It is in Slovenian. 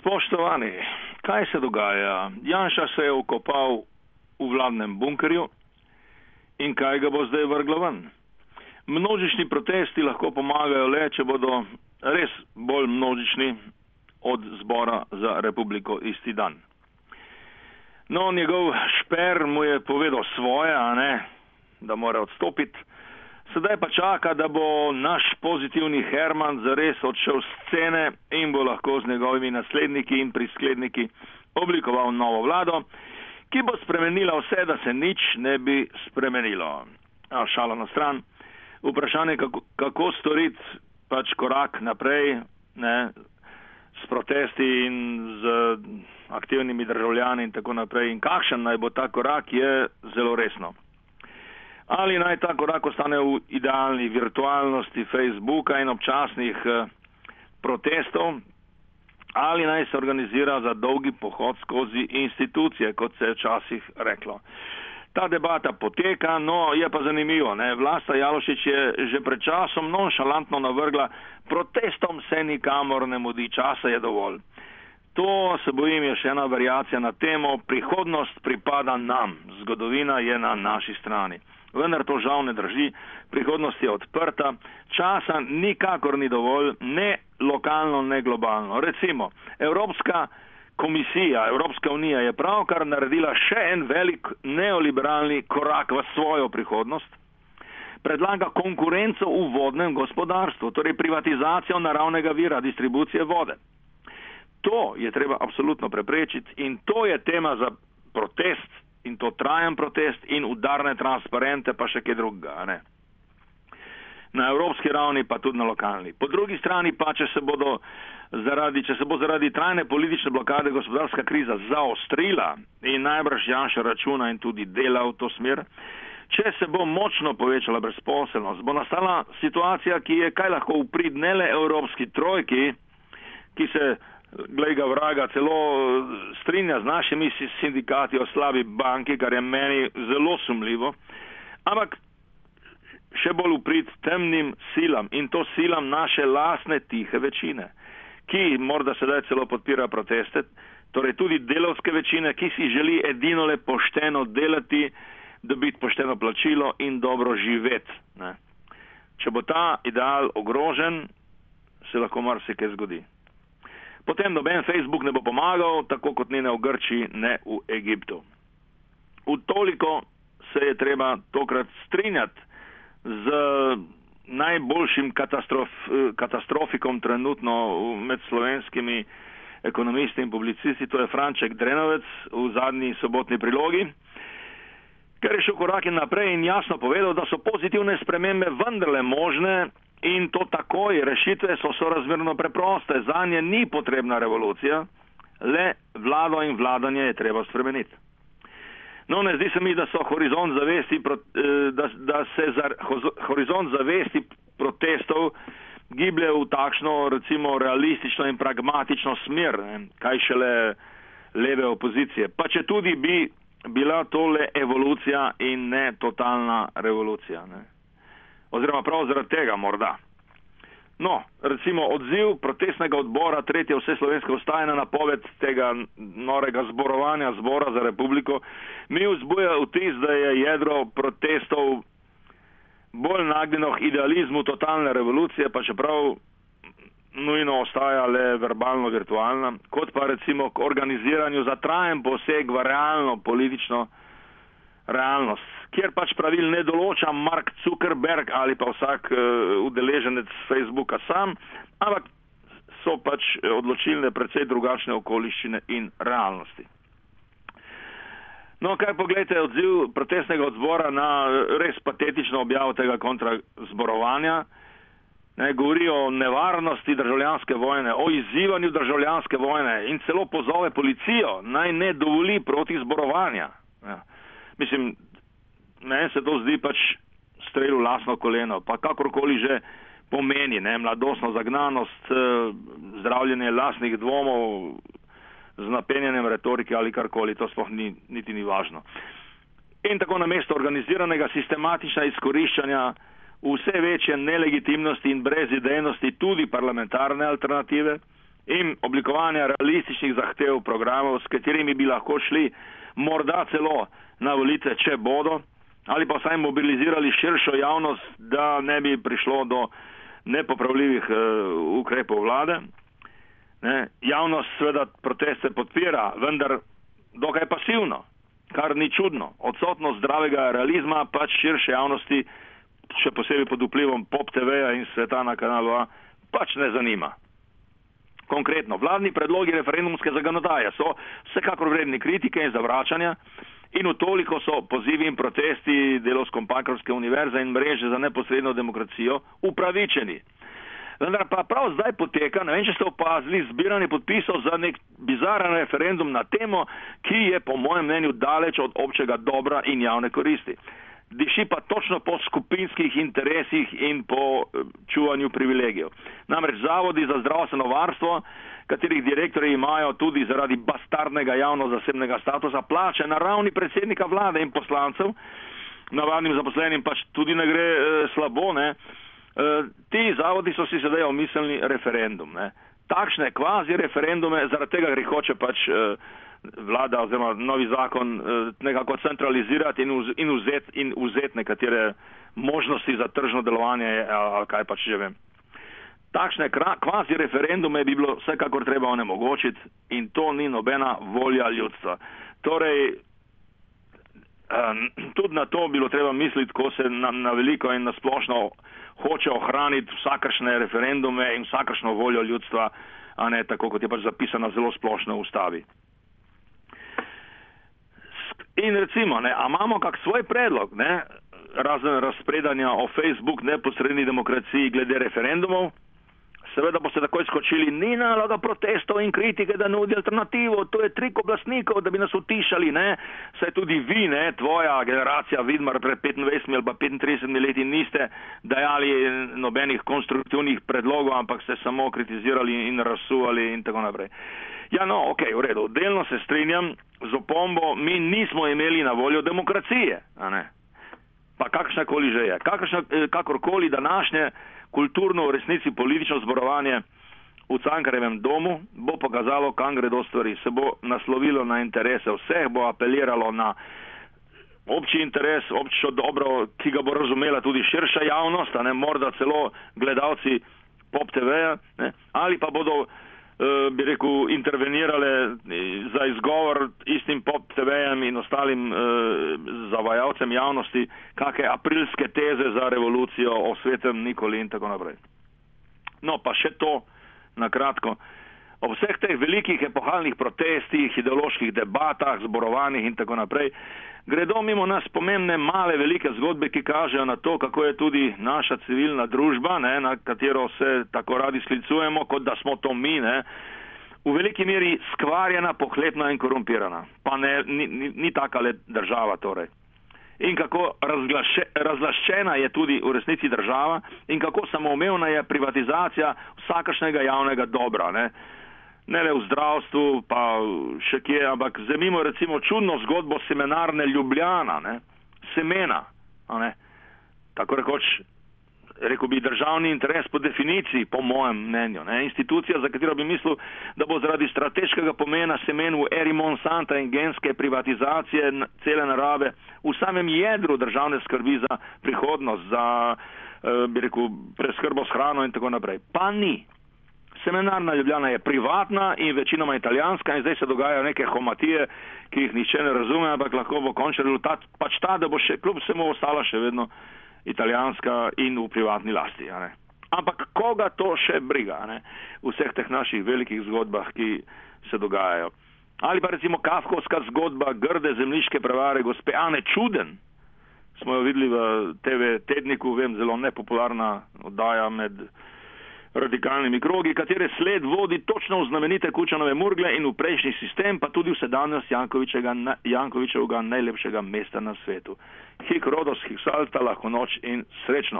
Spoštovani, kaj se dogaja? Janša se je ukopal v vladnem bunkerju in kaj ga bo zdaj vrglo ven? Množični protesti lahko pomagajo le, če bodo res bolj množični od zbora za republiko isti dan. No, njegov šper mu je povedal svoje, a ne, da mora odstopiti. Sedaj pa čaka, da bo naš pozitivni Herman zares odšel z scene in bo lahko z njegovimi nasledniki in priskledniki oblikoval novo vlado, ki bo spremenila vse, da se nič ne bi spremenilo. A šalo na stran. Vprašanje, kako, kako storiti pač korak naprej ne, s protesti in z aktivnimi državljani in tako naprej. In kakšen naj bo ta korak, je zelo resno ali naj ta korak ostane v idealni virtualnosti Facebooka in občasnih eh, protestov, ali naj se organizira za dolgi pohod skozi institucije, kot se je včasih reklo. Ta debata poteka, no je pa zanimivo, ne? vlasta Jalošič je že pred časom nonšalantno navrgla, protestom se nikamor ne mudi, časa je dovolj. To se bojim je še ena variacija na temo, prihodnost pripada nam, zgodovina je na naši strani. Vendar to žal ne drži, prihodnost je odprta, časa nikakor ni dovolj, ne lokalno, ne globalno. Recimo, Evropska komisija, Evropska unija je pravkar naredila še en velik neoliberalni korak v svojo prihodnost, predlaga konkurenco v vodnem gospodarstvu, torej privatizacijo naravnega vira, distribucije vode. To je treba absolutno preprečiti in to je tema za protest in to trajen protest in udarne transparente, pa še kaj drugega. Ne? Na evropski ravni, pa tudi na lokalni. Po drugi strani pa, če se, zaradi, če se bo zaradi trajne politične blokade gospodarska kriza zaostrila in najbrž Janša računa in tudi dela v to smer, če se bo močno povečala brezposelnost, bo nastala situacija, ki je kaj lahko uprid ne le evropski trojki, ki se glej ga vraga, celo strinja z našimi sindikati o slabi banki, kar je meni zelo sumljivo, ampak še bolj uprit temnim silam in to silam naše lasne tihe večine, ki morda sedaj celo podpira proteste, torej tudi delovske večine, ki si želi edino le pošteno delati, dobiti pošteno plačilo in dobro živeti. Ne. Če bo ta ideal ogrožen, se lahko marsikaj zgodi potem noben Facebook ne bo pomagal, tako kot ne v Grčiji, ne v Egiptu. V toliko se je treba tokrat strinjati z najboljšim katastrof, katastrofikom trenutno med slovenskimi ekonomisti in publicisti, to je Franček Drenovec v zadnji sobotni prilogi, ker je šel korak naprej in jasno povedal, da so pozitivne spremembe vendarle možne in to takoj. Rešitve so sorazmerno preproste, za nje ni potrebna revolucija, le vlado in vladanje je treba spremeniti. No, ne zdi se mi, da so horizont zavesti, eh, da, da se za horizont zavesti protestov giblje v takšno, recimo, realistično in pragmatično smer, ne, kaj šele leve opozicije. Pa če tudi bi bila tole evolucija in ne totalna revolucija. Ne oziroma prav zaradi tega morda. No, recimo odziv protestnega odbora tretje vse slovenske ostaje na napoved tega norega zborovanja zbora za republiko, mi vzbuja vtis, da je jedro protestov bolj nagnjeno k idealizmu totalne revolucije, pa čeprav nujno ostaja le verbalno virtualna, kot pa recimo k organiziranju za trajen poseg v realno politično realnost, kjer pač pravil ne določa Mark Zuckerberg ali pa vsak uh, udeleženec Facebooka sam, ampak so pač odločilne predvsej drugačne okoliščine in realnosti. No, kaj pogledajte odziv protestnega odzbora na res patetično objavo tega kontrazborovanja. Ne, govori o nevarnosti državljanske vojne, o izzivanju državljanske vojne in celo pozove policijo naj ne dovoli proti zborovanja. Ja mislim, meni se to zdi pač strel v lasno koleno, pa kakorkoli že pomeni, ne, mladostno zagnanost, eh, zdravljenje lasnih dvomov z napenjanjem retorike ali karkoli, to sploh ni, niti ni važno. In tako na mesto organiziranega sistematična izkoriščanja vse večje nelegitimnosti in brezidejnosti tudi parlamentarne alternative in oblikovanja realističnih zahtev programov, s katerimi bi lahko šli morda celo na volitve, če bodo, ali pa vsaj mobilizirali širšo javnost, da ne bi prišlo do nepopravljivih uh, ukrepov vlade. Ne, javnost seveda proteste podpira, vendar dokaj pasivno, kar ni čudno. Odsotnost zdravega realizma pač širše javnosti, še posebej pod vplivom Pop TV-ja in sveta na kanalu A, pač ne zanima. Konkretno, vladni predlogi referendumske zagonodaje so vsekakor vredni kritike in zavračanja in v toliko so pozivi in protesti delovsko-pankrske univerze in mreže za neposredno demokracijo upravičeni. Vendar pa prav zdaj poteka, ne vem, če ste opazili, zbiranje podpisov za nek bizaren referendum na temo, ki je po mojem mnenju daleč od občega dobra in javne koristi diši pa točno po skupinskih interesih in po eh, čuvanju privilegijev. Namreč zavodi za zdravstveno varstvo, katerih direktori imajo tudi zaradi bastarnega javno-zasebnega statusa plače na ravni predsednika vlade in poslancev, navadnim zaposlenim pač tudi ne gre e, slabo, ne. E, ti zavodi so si sedaj omislili referendum. Ne. Takšne kvazi referendume, zaradi tega gre hoče pač. E, vlada oziroma novi zakon eh, nekako centralizirati in, vz, in, vzet, in vzeti nekatere možnosti za tržno delovanje ali kaj pač že vem. Takšne kvazi referendume bi bilo vsekakor treba onemogočiti in to ni nobena volja ljudstva. Torej, tudi na to bilo treba misliti, ko se na, na veliko in na splošno hoče ohraniti vsakršne referendume in vsakršno voljo ljudstva, a ne tako, kot je pač zapisano zelo splošno v ustavi. In recimo, ne, a imamo kak svoj predlog, ne, razen razpredanja o Facebook neposredni demokraciji glede referendumov, seveda boste takoj skočili, ni naloga protestov in kritike, da nudi alternativo, to je trik oblastnikov, da bi nas utišali, ne, saj tudi vi, ne, tvoja generacija, Vidmar, pred 25 ali pa 35 leti niste dajali nobenih konstruktivnih predlogov, ampak ste samo kritizirali in razsuvali in tako naprej. Ja, no, ok, v redu, delno se strinjam z opombo, mi nismo imeli na voljo demokracije, pa kakršna koli že je. Kakršna, eh, kakorkoli današnje kulturno, v resnici politično zborovanje v Cankarevem domu bo pokazalo, kam gredo stvari, se bo naslovilo na interese vseh, bo apeliralo na obči interes, občo dobro, ki ga bo razumela tudi širša javnost, a ne morda celo gledalci pop TV-ja, ali pa bodo bi rekel, intervenirale eh, za izgovor istim pop TV-jem in ostalim uh, zavajalcem javnosti, kakšne aprilske teze za revolucijo o svetem Nikoli in tako naprej. No, pa še to na kratko. Ob vseh teh velikih epohalnih protestih, ideoloških debatah, zborovanjih in tako naprej, gredo mimo nas pomembne male velike zgodbe, ki kažejo na to, kako je tudi naša civilna družba, ne, na katero se tako radi sklicujemo, kot da smo to mi, ne, v veliki meri skvarjena, pohlepna in korumpirana. Pa ne, ni, ni, ni taka le država torej. In kako razglaše, razlaščena je tudi v resnici država in kako samoumevna je privatizacija vsakršnega javnega dobra. Ne ne le v zdravstvu, pa še kje, ampak zemimo recimo čudno zgodbo seminarne Ljubljana, ne? semena, ne? tako rekoč, rekel bi državni interes po definiciji, po mojem mnenju, ne? institucija, za katero bi mislil, da bo zaradi strateškega pomena semen v eri Monsanta in genske privatizacije cele narave v samem jedru državne skrbi za prihodnost, za, eh, bi rekel, preskrbo s hrano in tako naprej. Pa ni. Seminarna Ljubljana je privatna in večinoma italijanska in zdaj se dogajajo neke homatije, ki jih nišče ne razume, ampak lahko bo končni rezultat pač ta, da bo še kljub vsemu ostala še vedno italijanska in v privatni lasti. Ampak koga to še briga ne? v vseh teh naših velikih zgodbah, ki se dogajajo. Ali pa recimo kafkovska zgodba grde zemljiške prevare gospe Ane Čuden, smo jo videli v TV tedniku, vem, zelo nepopularna oddaja med radikalnimi krogi, katere sled vodi točno v znamenite Kučanove Murgle in v prejšnji sistem, pa tudi v sedanjost Jankovičevega najlepšega mesta na svetu. Hik rodos, hik salta, lahko noč in srečno.